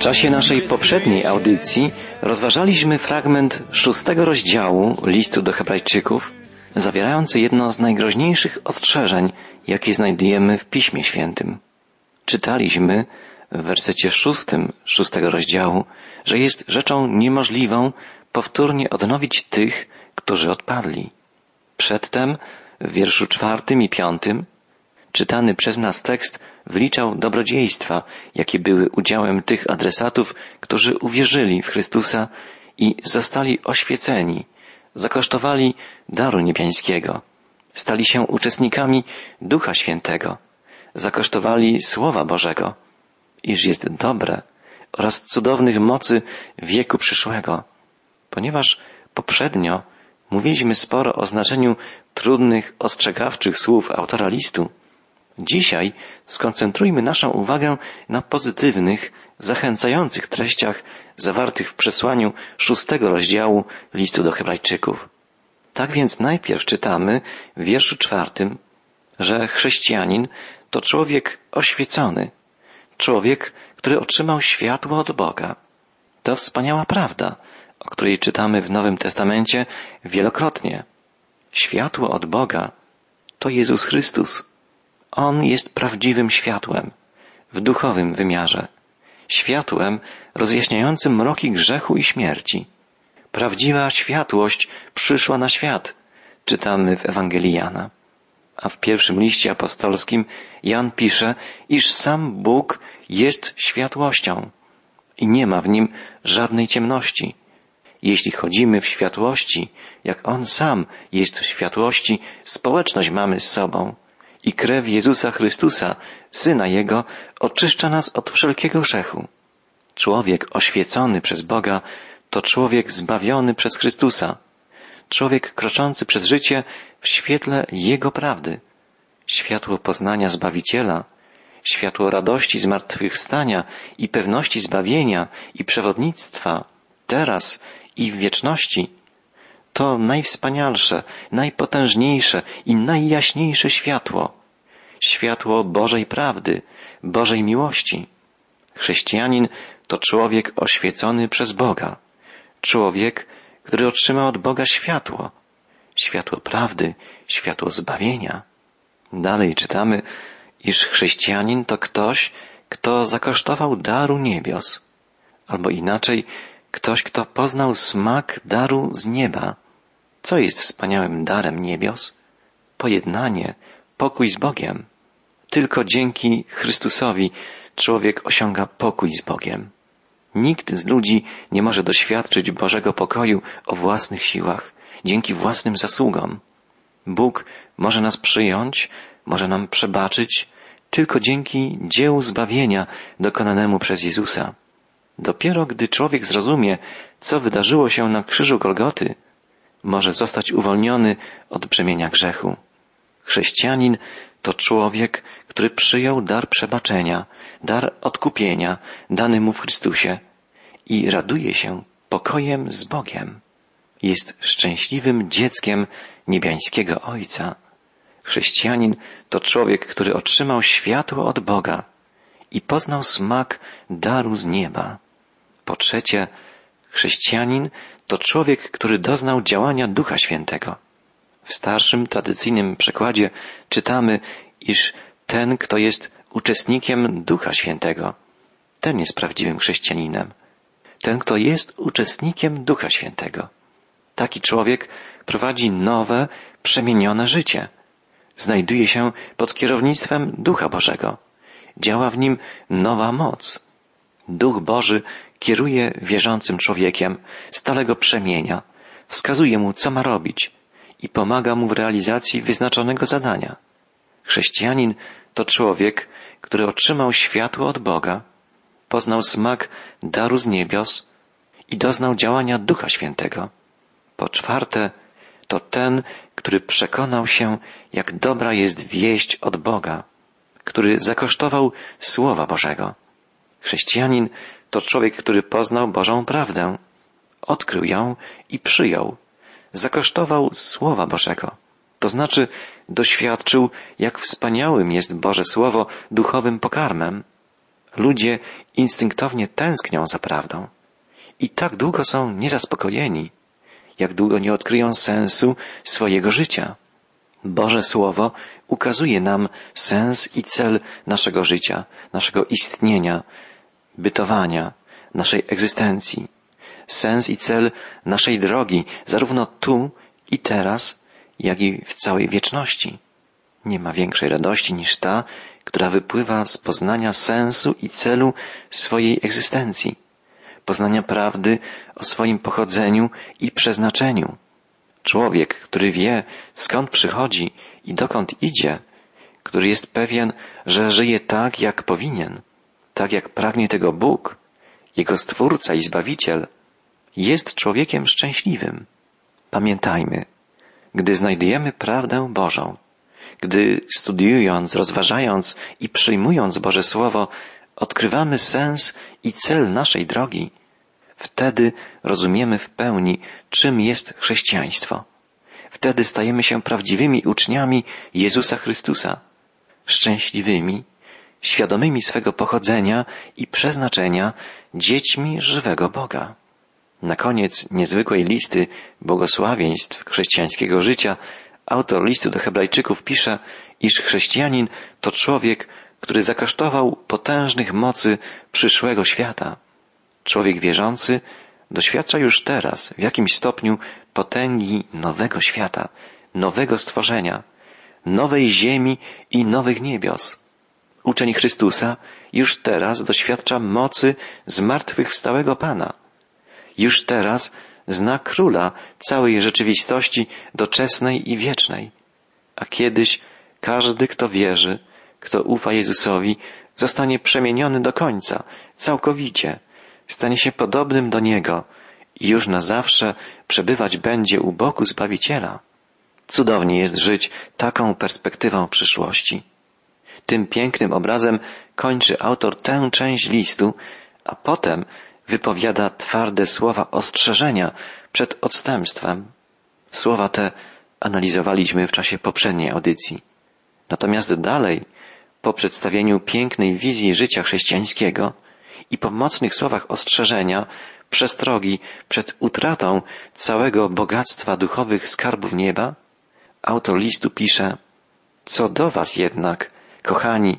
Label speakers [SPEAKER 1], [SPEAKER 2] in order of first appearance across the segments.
[SPEAKER 1] W czasie naszej poprzedniej audycji rozważaliśmy fragment szóstego rozdziału listu do Hebrajczyków, zawierający jedno z najgroźniejszych ostrzeżeń, jakie znajdujemy w Piśmie Świętym. Czytaliśmy w wersecie szóstym szóstego rozdziału, że jest rzeczą niemożliwą powtórnie odnowić tych, którzy odpadli. Przedtem w wierszu czwartym i piątym czytany przez nas tekst wyliczał dobrodziejstwa, jakie były udziałem tych adresatów, którzy uwierzyli w Chrystusa i zostali oświeceni, zakosztowali daru niebiańskiego, stali się uczestnikami Ducha Świętego, zakosztowali Słowa Bożego, iż jest dobre oraz cudownych mocy wieku przyszłego, ponieważ poprzednio mówiliśmy sporo o znaczeniu trudnych, ostrzegawczych słów autora listu, Dzisiaj skoncentrujmy naszą uwagę na pozytywnych, zachęcających treściach zawartych w przesłaniu szóstego rozdziału listu do Hebrajczyków. Tak więc najpierw czytamy w wierszu czwartym, że chrześcijanin to człowiek oświecony, człowiek, który otrzymał światło od Boga. To wspaniała prawda, o której czytamy w Nowym Testamencie wielokrotnie. Światło od Boga to Jezus Chrystus. On jest prawdziwym światłem w duchowym wymiarze, światłem rozjaśniającym mroki grzechu i śmierci. Prawdziwa światłość przyszła na świat, czytamy w Ewangelii Jana. A w pierwszym liście apostolskim Jan pisze, iż sam Bóg jest światłością i nie ma w nim żadnej ciemności. Jeśli chodzimy w światłości, jak On sam jest w światłości, społeczność mamy z sobą i krew Jezusa Chrystusa, Syna Jego, oczyszcza nas od wszelkiego grzechu. Człowiek oświecony przez Boga to człowiek zbawiony przez Chrystusa, człowiek kroczący przez życie w świetle Jego prawdy. Światło poznania Zbawiciela, światło radości zmartwychwstania i pewności zbawienia i przewodnictwa, teraz i w wieczności, to najwspanialsze, najpotężniejsze i najjaśniejsze światło. Światło Bożej prawdy, Bożej miłości. Chrześcijanin to człowiek oświecony przez Boga. Człowiek, który otrzyma od Boga światło. Światło prawdy, światło zbawienia. Dalej czytamy, iż chrześcijanin to ktoś, kto zakosztował daru niebios. Albo inaczej, ktoś, kto poznał smak daru z nieba. Co jest wspaniałym darem niebios? Pojednanie, pokój z Bogiem. Tylko dzięki Chrystusowi człowiek osiąga pokój z Bogiem. Nikt z ludzi nie może doświadczyć Bożego pokoju o własnych siłach, dzięki własnym zasługom. Bóg może nas przyjąć, może nam przebaczyć, tylko dzięki dziełu zbawienia dokonanemu przez Jezusa. Dopiero gdy człowiek zrozumie, co wydarzyło się na krzyżu Golgoty, może zostać uwolniony od brzemienia grzechu. Chrześcijanin to człowiek, który przyjął dar przebaczenia, dar odkupienia dany mu w Chrystusie i raduje się pokojem z Bogiem. Jest szczęśliwym dzieckiem niebiańskiego Ojca. Chrześcijanin to człowiek, który otrzymał światło od Boga i poznał smak daru z nieba. Po trzecie, chrześcijanin to człowiek, który doznał działania Ducha Świętego. W starszym, tradycyjnym przekładzie czytamy, iż ten, kto jest uczestnikiem Ducha Świętego, ten jest prawdziwym chrześcijaninem. Ten, kto jest uczestnikiem Ducha Świętego. Taki człowiek prowadzi nowe, przemienione życie. Znajduje się pod kierownictwem Ducha Bożego. Działa w nim nowa moc. Duch Boży kieruje wierzącym człowiekiem, stale go przemienia, wskazuje mu, co ma robić i pomaga mu w realizacji wyznaczonego zadania. Chrześcijanin to człowiek, który otrzymał światło od Boga, poznał smak daru z niebios i doznał działania Ducha Świętego. Po czwarte, to ten, który przekonał się, jak dobra jest wieść od Boga, który zakosztował Słowa Bożego. Chrześcijanin to człowiek, który poznał Bożą prawdę, odkrył ją i przyjął, zakosztował Słowa Bożego. To znaczy doświadczył, jak wspaniałym jest Boże Słowo duchowym pokarmem. Ludzie instynktownie tęsknią za prawdą i tak długo są niezaspokojeni, jak długo nie odkryją sensu swojego życia. Boże Słowo ukazuje nam sens i cel naszego życia, naszego istnienia, bytowania, naszej egzystencji, sens i cel naszej drogi, zarówno tu i teraz, jak i w całej wieczności. Nie ma większej radości niż ta, która wypływa z poznania sensu i celu swojej egzystencji, poznania prawdy o swoim pochodzeniu i przeznaczeniu. Człowiek, który wie, skąd przychodzi i dokąd idzie, który jest pewien, że żyje tak, jak powinien, tak jak pragnie tego Bóg, jego Stwórca i Zbawiciel, jest człowiekiem szczęśliwym. Pamiętajmy, gdy znajdujemy prawdę Bożą, gdy studiując, rozważając i przyjmując Boże Słowo, odkrywamy sens i cel naszej drogi, wtedy rozumiemy w pełni, czym jest chrześcijaństwo. Wtedy stajemy się prawdziwymi uczniami Jezusa Chrystusa, szczęśliwymi, świadomymi swego pochodzenia i przeznaczenia dziećmi żywego Boga. Na koniec niezwykłej listy błogosławieństw chrześcijańskiego życia autor listu do Hebrajczyków pisze, iż chrześcijanin to człowiek, który zakasztował potężnych mocy przyszłego świata. Człowiek wierzący doświadcza już teraz w jakimś stopniu potęgi nowego świata, nowego stworzenia, nowej ziemi i nowych niebios. Uczeń Chrystusa już teraz doświadcza mocy zmartwychwstałego Pana. Już teraz zna króla całej rzeczywistości doczesnej i wiecznej. A kiedyś każdy, kto wierzy, kto ufa Jezusowi, zostanie przemieniony do końca, całkowicie, stanie się podobnym do Niego i już na zawsze przebywać będzie u boku Zbawiciela. Cudownie jest żyć taką perspektywą przyszłości. Tym pięknym obrazem kończy autor tę część listu, a potem wypowiada twarde słowa ostrzeżenia przed odstępstwem. Słowa te analizowaliśmy w czasie poprzedniej audycji. Natomiast dalej, po przedstawieniu pięknej wizji życia chrześcijańskiego i po mocnych słowach ostrzeżenia, przestrogi przed utratą całego bogactwa duchowych skarbów nieba, autor listu pisze, co do was jednak, kochani,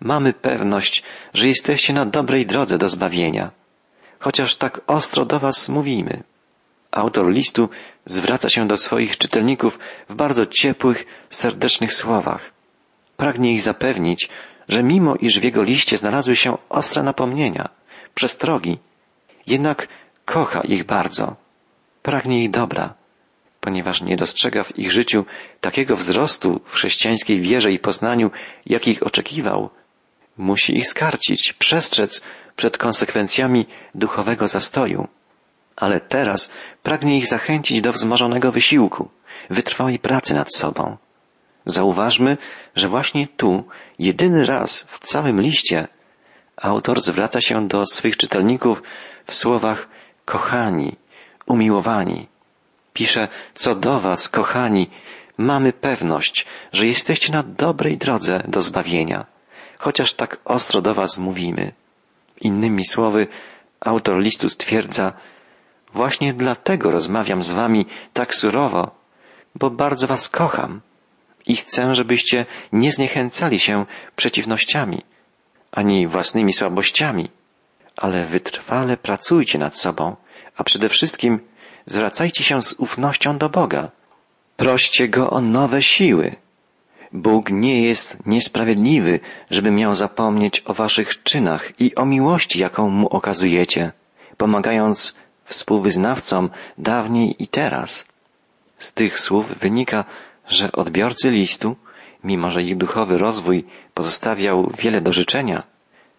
[SPEAKER 1] mamy pewność, że jesteście na dobrej drodze do zbawienia chociaż tak ostro do Was mówimy. Autor listu zwraca się do swoich czytelników w bardzo ciepłych, serdecznych słowach. Pragnie ich zapewnić, że mimo iż w jego liście znalazły się ostre napomnienia, przestrogi, jednak kocha ich bardzo. Pragnie ich dobra, ponieważ nie dostrzega w ich życiu takiego wzrostu w chrześcijańskiej wierze i poznaniu, jakich oczekiwał, musi ich skarcić, przestrzec przed konsekwencjami duchowego zastoju, ale teraz pragnie ich zachęcić do wzmożonego wysiłku, wytrwałej pracy nad sobą. Zauważmy, że właśnie tu, jedyny raz w całym liście, autor zwraca się do swych czytelników w słowach kochani, umiłowani. Pisze, co do was, kochani, mamy pewność, że jesteście na dobrej drodze do zbawienia, chociaż tak ostro do was mówimy. Innymi słowy, autor listu stwierdza, właśnie dlatego rozmawiam z wami tak surowo, bo bardzo was kocham i chcę, żebyście nie zniechęcali się przeciwnościami, ani własnymi słabościami, ale wytrwale pracujcie nad sobą, a przede wszystkim zwracajcie się z ufnością do Boga. Proście Go o nowe siły, Bóg nie jest niesprawiedliwy, żeby miał zapomnieć o waszych czynach i o miłości, jaką mu okazujecie, pomagając współwyznawcom dawniej i teraz. Z tych słów wynika, że odbiorcy listu, mimo że ich duchowy rozwój pozostawiał wiele do życzenia,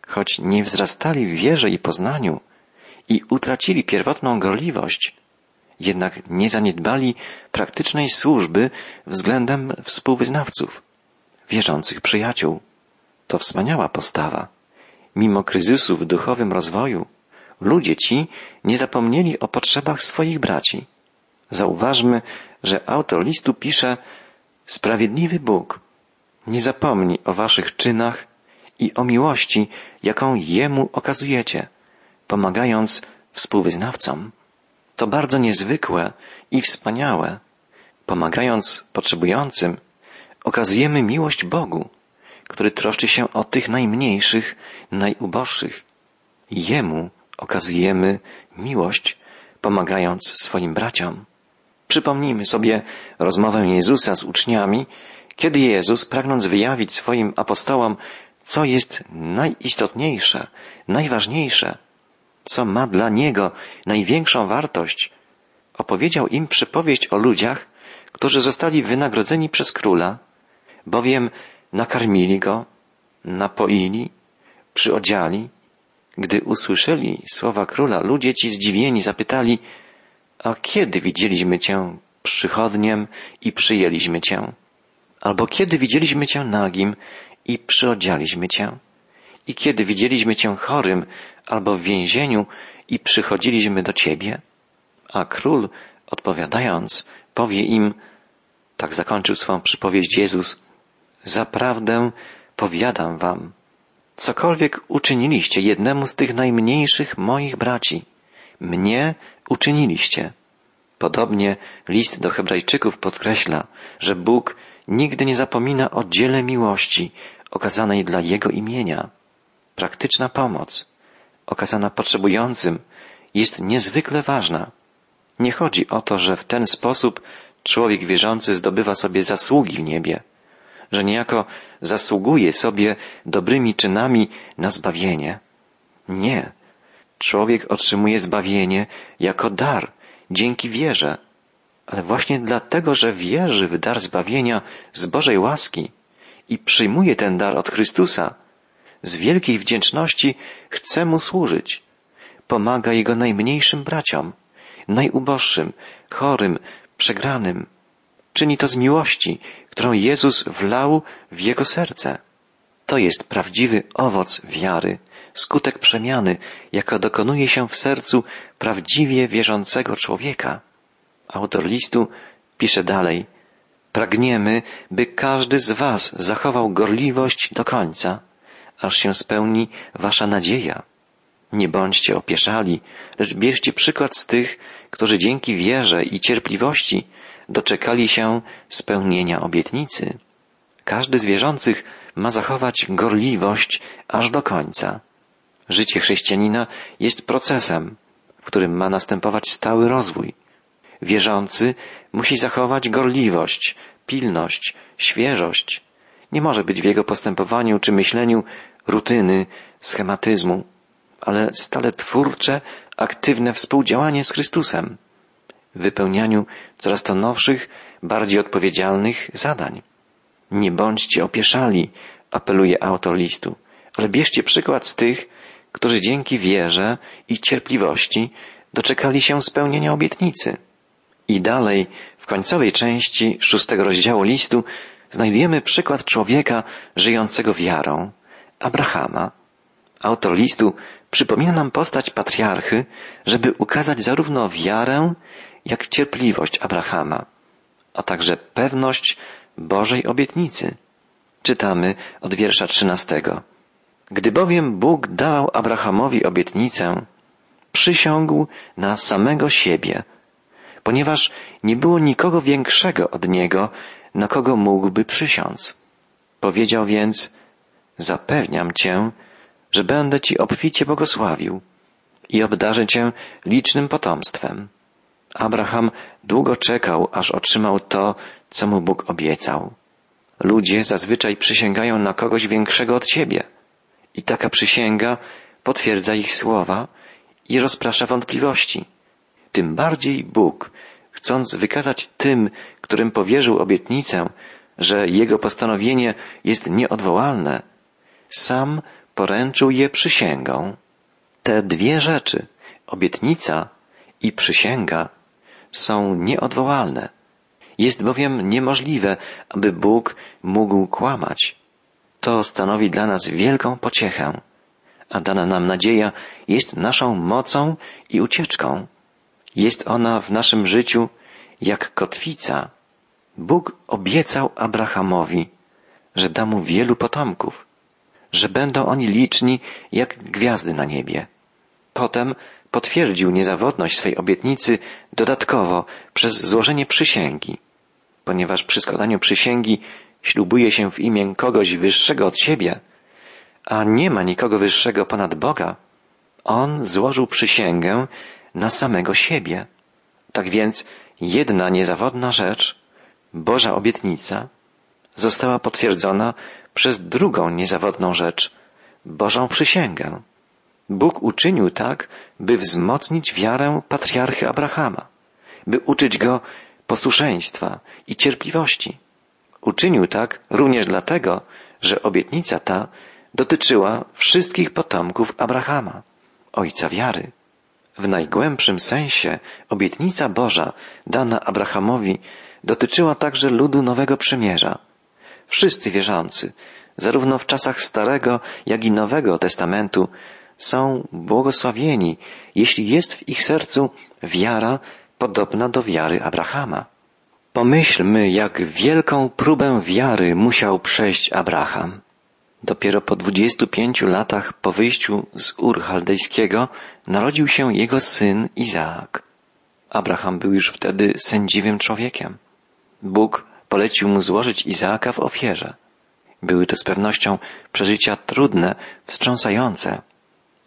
[SPEAKER 1] choć nie wzrastali w wierze i poznaniu i utracili pierwotną gorliwość, jednak nie zaniedbali praktycznej służby względem współwyznawców wierzących przyjaciół. To wspaniała postawa. Mimo kryzysu w duchowym rozwoju, ludzie ci nie zapomnieli o potrzebach swoich braci. Zauważmy, że autor listu pisze Sprawiedliwy Bóg nie zapomni o waszych czynach i o miłości, jaką Jemu okazujecie, pomagając współwyznawcom. To bardzo niezwykłe i wspaniałe. Pomagając potrzebującym, okazujemy miłość Bogu, który troszczy się o tych najmniejszych, najuboższych. Jemu okazujemy miłość, pomagając swoim braciom. Przypomnijmy sobie rozmowę Jezusa z uczniami, kiedy Jezus, pragnąc wyjawić swoim apostołom, co jest najistotniejsze, najważniejsze, co ma dla Niego największą wartość, opowiedział im przypowieść o ludziach, którzy zostali wynagrodzeni przez króla, bowiem nakarmili go, napoili, przyodziali. Gdy usłyszeli słowa króla, ludzie ci zdziwieni zapytali, a kiedy widzieliśmy Cię przychodniem i przyjęliśmy Cię? Albo kiedy widzieliśmy Cię nagim i przyodzialiśmy Cię? I kiedy widzieliśmy Cię chorym albo w więzieniu i przychodziliśmy do Ciebie? A król, odpowiadając, powie im, tak zakończył swą przypowieść Jezus, zaprawdę powiadam wam, cokolwiek uczyniliście jednemu z tych najmniejszych moich braci, mnie uczyniliście. Podobnie list do Hebrajczyków podkreśla, że Bóg nigdy nie zapomina o dziele miłości okazanej dla Jego imienia. Praktyczna pomoc okazana potrzebującym jest niezwykle ważna. Nie chodzi o to, że w ten sposób człowiek wierzący zdobywa sobie zasługi w niebie, że niejako zasługuje sobie dobrymi czynami na zbawienie. Nie. Człowiek otrzymuje zbawienie jako dar, dzięki wierze. Ale właśnie dlatego, że wierzy w dar zbawienia z Bożej łaski i przyjmuje ten dar od Chrystusa, z wielkiej wdzięczności chce Mu służyć. Pomaga Jego najmniejszym braciom, najuboższym, chorym, przegranym. Czyni to z miłości, którą Jezus wlał w Jego serce. To jest prawdziwy owoc wiary, skutek przemiany, jaka dokonuje się w sercu prawdziwie wierzącego człowieka. Autor listu pisze dalej, pragniemy, by każdy z Was zachował gorliwość do końca, aż się spełni Wasza nadzieja. Nie bądźcie opieszali, lecz bierzcie przykład z tych, którzy dzięki wierze i cierpliwości doczekali się spełnienia obietnicy. Każdy z wierzących ma zachować gorliwość aż do końca. Życie chrześcijanina jest procesem, w którym ma następować stały rozwój. Wierzący musi zachować gorliwość, pilność, świeżość. Nie może być w jego postępowaniu czy myśleniu rutyny, schematyzmu, ale stale twórcze, aktywne współdziałanie z Chrystusem, w wypełnianiu coraz to nowszych, bardziej odpowiedzialnych zadań. Nie bądźcie opieszali, apeluje autor listu, ale bierzcie przykład z tych, którzy dzięki wierze i cierpliwości doczekali się spełnienia obietnicy. I dalej, w końcowej części szóstego rozdziału listu, znajdujemy przykład człowieka żyjącego wiarą, Abrahama. Autor listu przypomina nam postać patriarchy, żeby ukazać zarówno wiarę, jak cierpliwość Abrahama, a także pewność Bożej obietnicy. Czytamy od wiersza trzynastego. Gdy bowiem Bóg dał Abrahamowi obietnicę, przysiągł na samego siebie, ponieważ nie było nikogo większego od niego, na kogo mógłby przysiąc. Powiedział więc, zapewniam cię, że będę ci obficie błogosławił i obdarzę cię licznym potomstwem. Abraham długo czekał, aż otrzymał to, co mu Bóg obiecał. Ludzie zazwyczaj przysięgają na kogoś większego od siebie. I taka przysięga potwierdza ich słowa i rozprasza wątpliwości. Tym bardziej Bóg, chcąc wykazać tym, którym powierzył obietnicę, że jego postanowienie jest nieodwołalne, sam poręczył je przysięgą. Te dwie rzeczy, obietnica i przysięga, są nieodwołalne. Jest bowiem niemożliwe, aby Bóg mógł kłamać. To stanowi dla nas wielką pociechę, a dana nam nadzieja jest naszą mocą i ucieczką. Jest ona w naszym życiu jak kotwica. Bóg obiecał Abrahamowi, że da mu wielu potomków, że będą oni liczni jak gwiazdy na niebie. Potem potwierdził niezawodność swej obietnicy dodatkowo przez złożenie przysięgi, ponieważ przy składaniu przysięgi ślubuje się w imię kogoś wyższego od siebie, a nie ma nikogo wyższego ponad Boga, on złożył przysięgę na samego siebie. Tak więc jedna niezawodna rzecz, Boża obietnica, została potwierdzona przez drugą niezawodną rzecz, Bożą przysięgę. Bóg uczynił tak, by wzmocnić wiarę patriarchy Abrahama, by uczyć go posłuszeństwa i cierpliwości. Uczynił tak również dlatego, że obietnica ta dotyczyła wszystkich potomków Abrahama, ojca wiary. W najgłębszym sensie obietnica Boża dana Abrahamowi dotyczyła także ludu Nowego Przymierza. Wszyscy wierzący, zarówno w czasach Starego, jak i Nowego Testamentu, są błogosławieni, jeśli jest w ich sercu wiara podobna do wiary Abrahama. Pomyślmy, jak wielką próbę wiary musiał przejść Abraham. Dopiero po dwudziestu pięciu latach po wyjściu z Ur Chaldejskiego narodził się jego syn Izaak. Abraham był już wtedy sędziwym człowiekiem. Bóg polecił mu złożyć Izaaka w ofierze. Były to z pewnością przeżycia trudne, wstrząsające,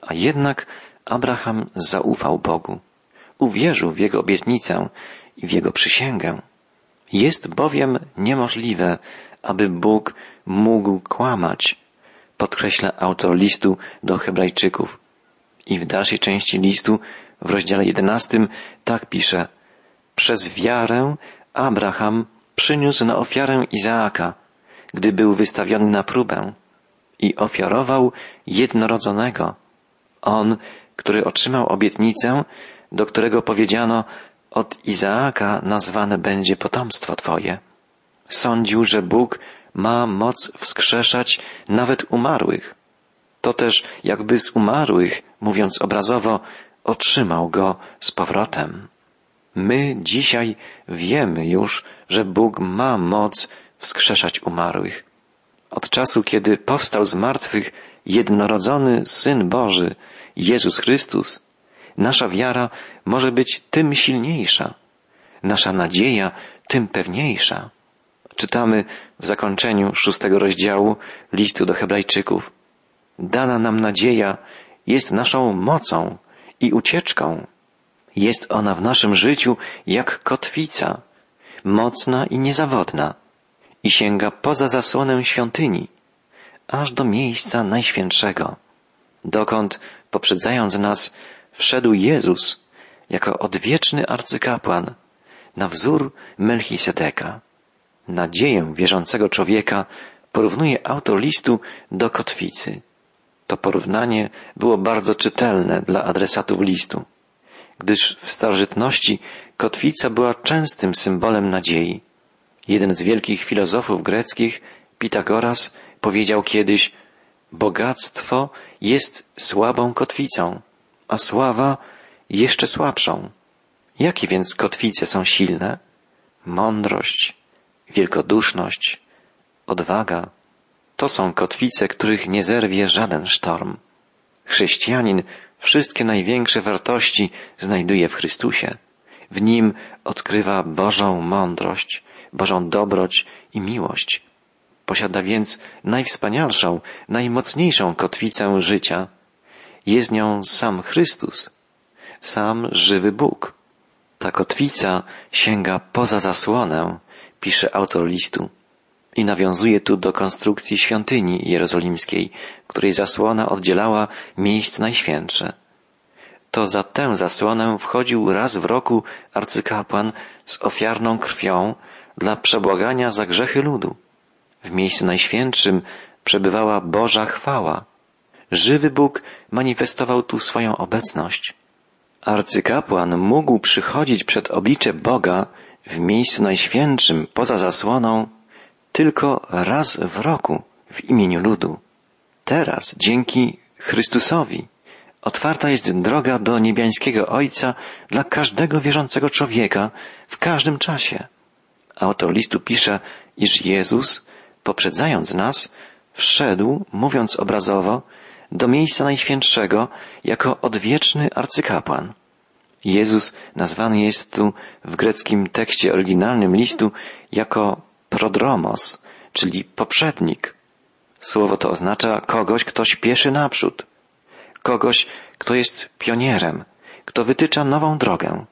[SPEAKER 1] a jednak Abraham zaufał Bogu. Uwierzył w Jego obietnicę i w Jego przysięgę. Jest bowiem niemożliwe, aby Bóg mógł kłamać, podkreśla autor listu do Hebrajczyków. I w dalszej części listu, w rozdziale jedenastym, tak pisze. Przez wiarę Abraham przyniósł na ofiarę Izaaka, gdy był wystawiony na próbę i ofiarował jednorodzonego. On, który otrzymał obietnicę, do którego powiedziano, od Izaaka nazwane będzie potomstwo Twoje. Sądził, że Bóg ma moc wskrzeszać nawet umarłych. To też jakby z umarłych, mówiąc obrazowo, otrzymał go z powrotem. My dzisiaj wiemy już, że Bóg ma moc wskrzeszać umarłych. Od czasu, kiedy powstał z martwych jednorodzony Syn Boży, Jezus Chrystus, nasza wiara może być tym silniejsza, nasza nadzieja tym pewniejsza. Czytamy w zakończeniu szóstego rozdziału listu do Hebrajczyków. Dana nam nadzieja jest naszą mocą i ucieczką. Jest ona w naszym życiu jak kotwica, mocna i niezawodna i sięga poza zasłonę świątyni, aż do miejsca najświętszego, dokąd, poprzedzając nas, wszedł Jezus jako odwieczny arcykapłan na wzór Melchisedeka. Nadzieję wierzącego człowieka porównuje autor listu do kotwicy. To porównanie było bardzo czytelne dla adresatów listu, gdyż w starożytności kotwica była częstym symbolem nadziei. Jeden z wielkich filozofów greckich, Pitagoras, powiedział kiedyś, bogactwo jest słabą kotwicą, a sława jeszcze słabszą. Jakie więc kotwice są silne? Mądrość, wielkoduszność, odwaga. To są kotwice, których nie zerwie żaden sztorm. Chrześcijanin wszystkie największe wartości znajduje w Chrystusie. W nim odkrywa Bożą mądrość, Bożą dobroć i miłość. Posiada więc najwspanialszą, najmocniejszą kotwicę życia. Jest nią sam Chrystus, sam żywy Bóg. Ta kotwica sięga poza zasłonę, pisze autor listu. I nawiązuje tu do konstrukcji świątyni jerozolimskiej, której zasłona oddzielała miejsce najświętsze. To za tę zasłonę wchodził raz w roku arcykapłan z ofiarną krwią dla przebłagania za grzechy ludu. W miejscu najświętszym przebywała Boża chwała. Żywy Bóg manifestował tu swoją obecność. Arcykapłan mógł przychodzić przed oblicze Boga w miejscu najświętszym poza zasłoną tylko raz w roku w imieniu ludu. Teraz, dzięki Chrystusowi, otwarta jest droga do niebiańskiego Ojca dla każdego wierzącego człowieka w każdym czasie. Autor listu pisze, iż Jezus, poprzedzając nas, wszedł, mówiąc obrazowo, do miejsca najświętszego jako odwieczny arcykapłan. Jezus nazwany jest tu w greckim tekście oryginalnym listu jako prodromos, czyli poprzednik. Słowo to oznacza kogoś, kto śpieszy naprzód, kogoś, kto jest pionierem, kto wytycza nową drogę,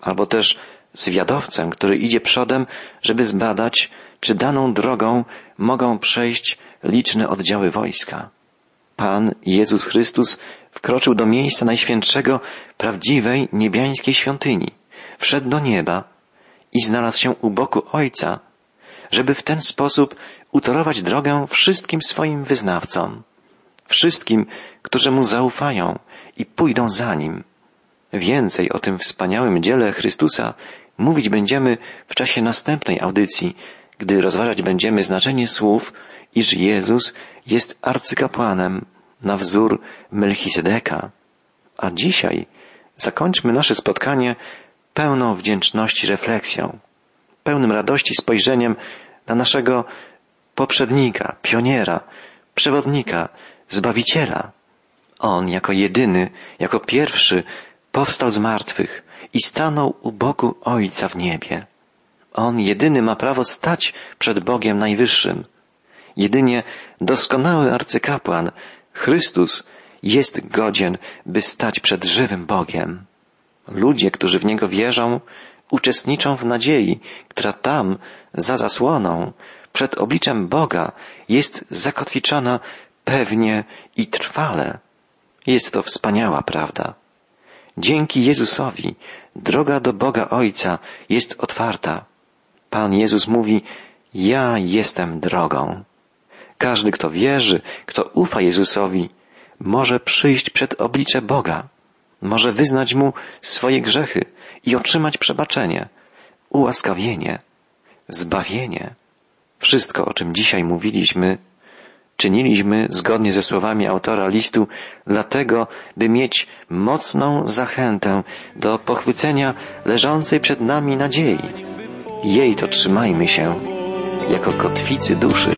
[SPEAKER 1] albo też zwiadowcem, który idzie przodem, żeby zbadać, czy daną drogą mogą przejść liczne oddziały wojska. Pan Jezus Chrystus wkroczył do miejsca najświętszego, prawdziwej niebiańskiej świątyni, wszedł do nieba i znalazł się u boku Ojca, żeby w ten sposób utorować drogę wszystkim swoim wyznawcom, wszystkim, którzy Mu zaufają i pójdą za Nim. Więcej o tym wspaniałym dziele Chrystusa mówić będziemy w czasie następnej audycji, gdy rozważać będziemy znaczenie słów, iż Jezus jest arcykapłanem na wzór Melchisedeka. A dzisiaj zakończmy nasze spotkanie pełną wdzięczności refleksją, pełnym radości spojrzeniem na naszego poprzednika, pioniera, przewodnika, zbawiciela. On jako jedyny, jako pierwszy powstał z martwych i stanął u boku Ojca w niebie. On jedyny ma prawo stać przed Bogiem Najwyższym. Jedynie doskonały arcykapłan, Chrystus, jest godzien, by stać przed żywym Bogiem. Ludzie, którzy w Niego wierzą, uczestniczą w nadziei, która tam, za zasłoną, przed obliczem Boga jest zakotwiczona pewnie i trwale. Jest to wspaniała prawda. Dzięki Jezusowi droga do Boga Ojca jest otwarta. Pan Jezus mówi, ja jestem drogą. Każdy, kto wierzy, kto ufa Jezusowi, może przyjść przed oblicze Boga, może wyznać Mu swoje grzechy i otrzymać przebaczenie, ułaskawienie, zbawienie. Wszystko, o czym dzisiaj mówiliśmy, czyniliśmy zgodnie ze słowami autora listu, dlatego, by mieć mocną zachętę do pochwycenia leżącej przed nami nadziei. Jej to trzymajmy się jako kotwicy duszy.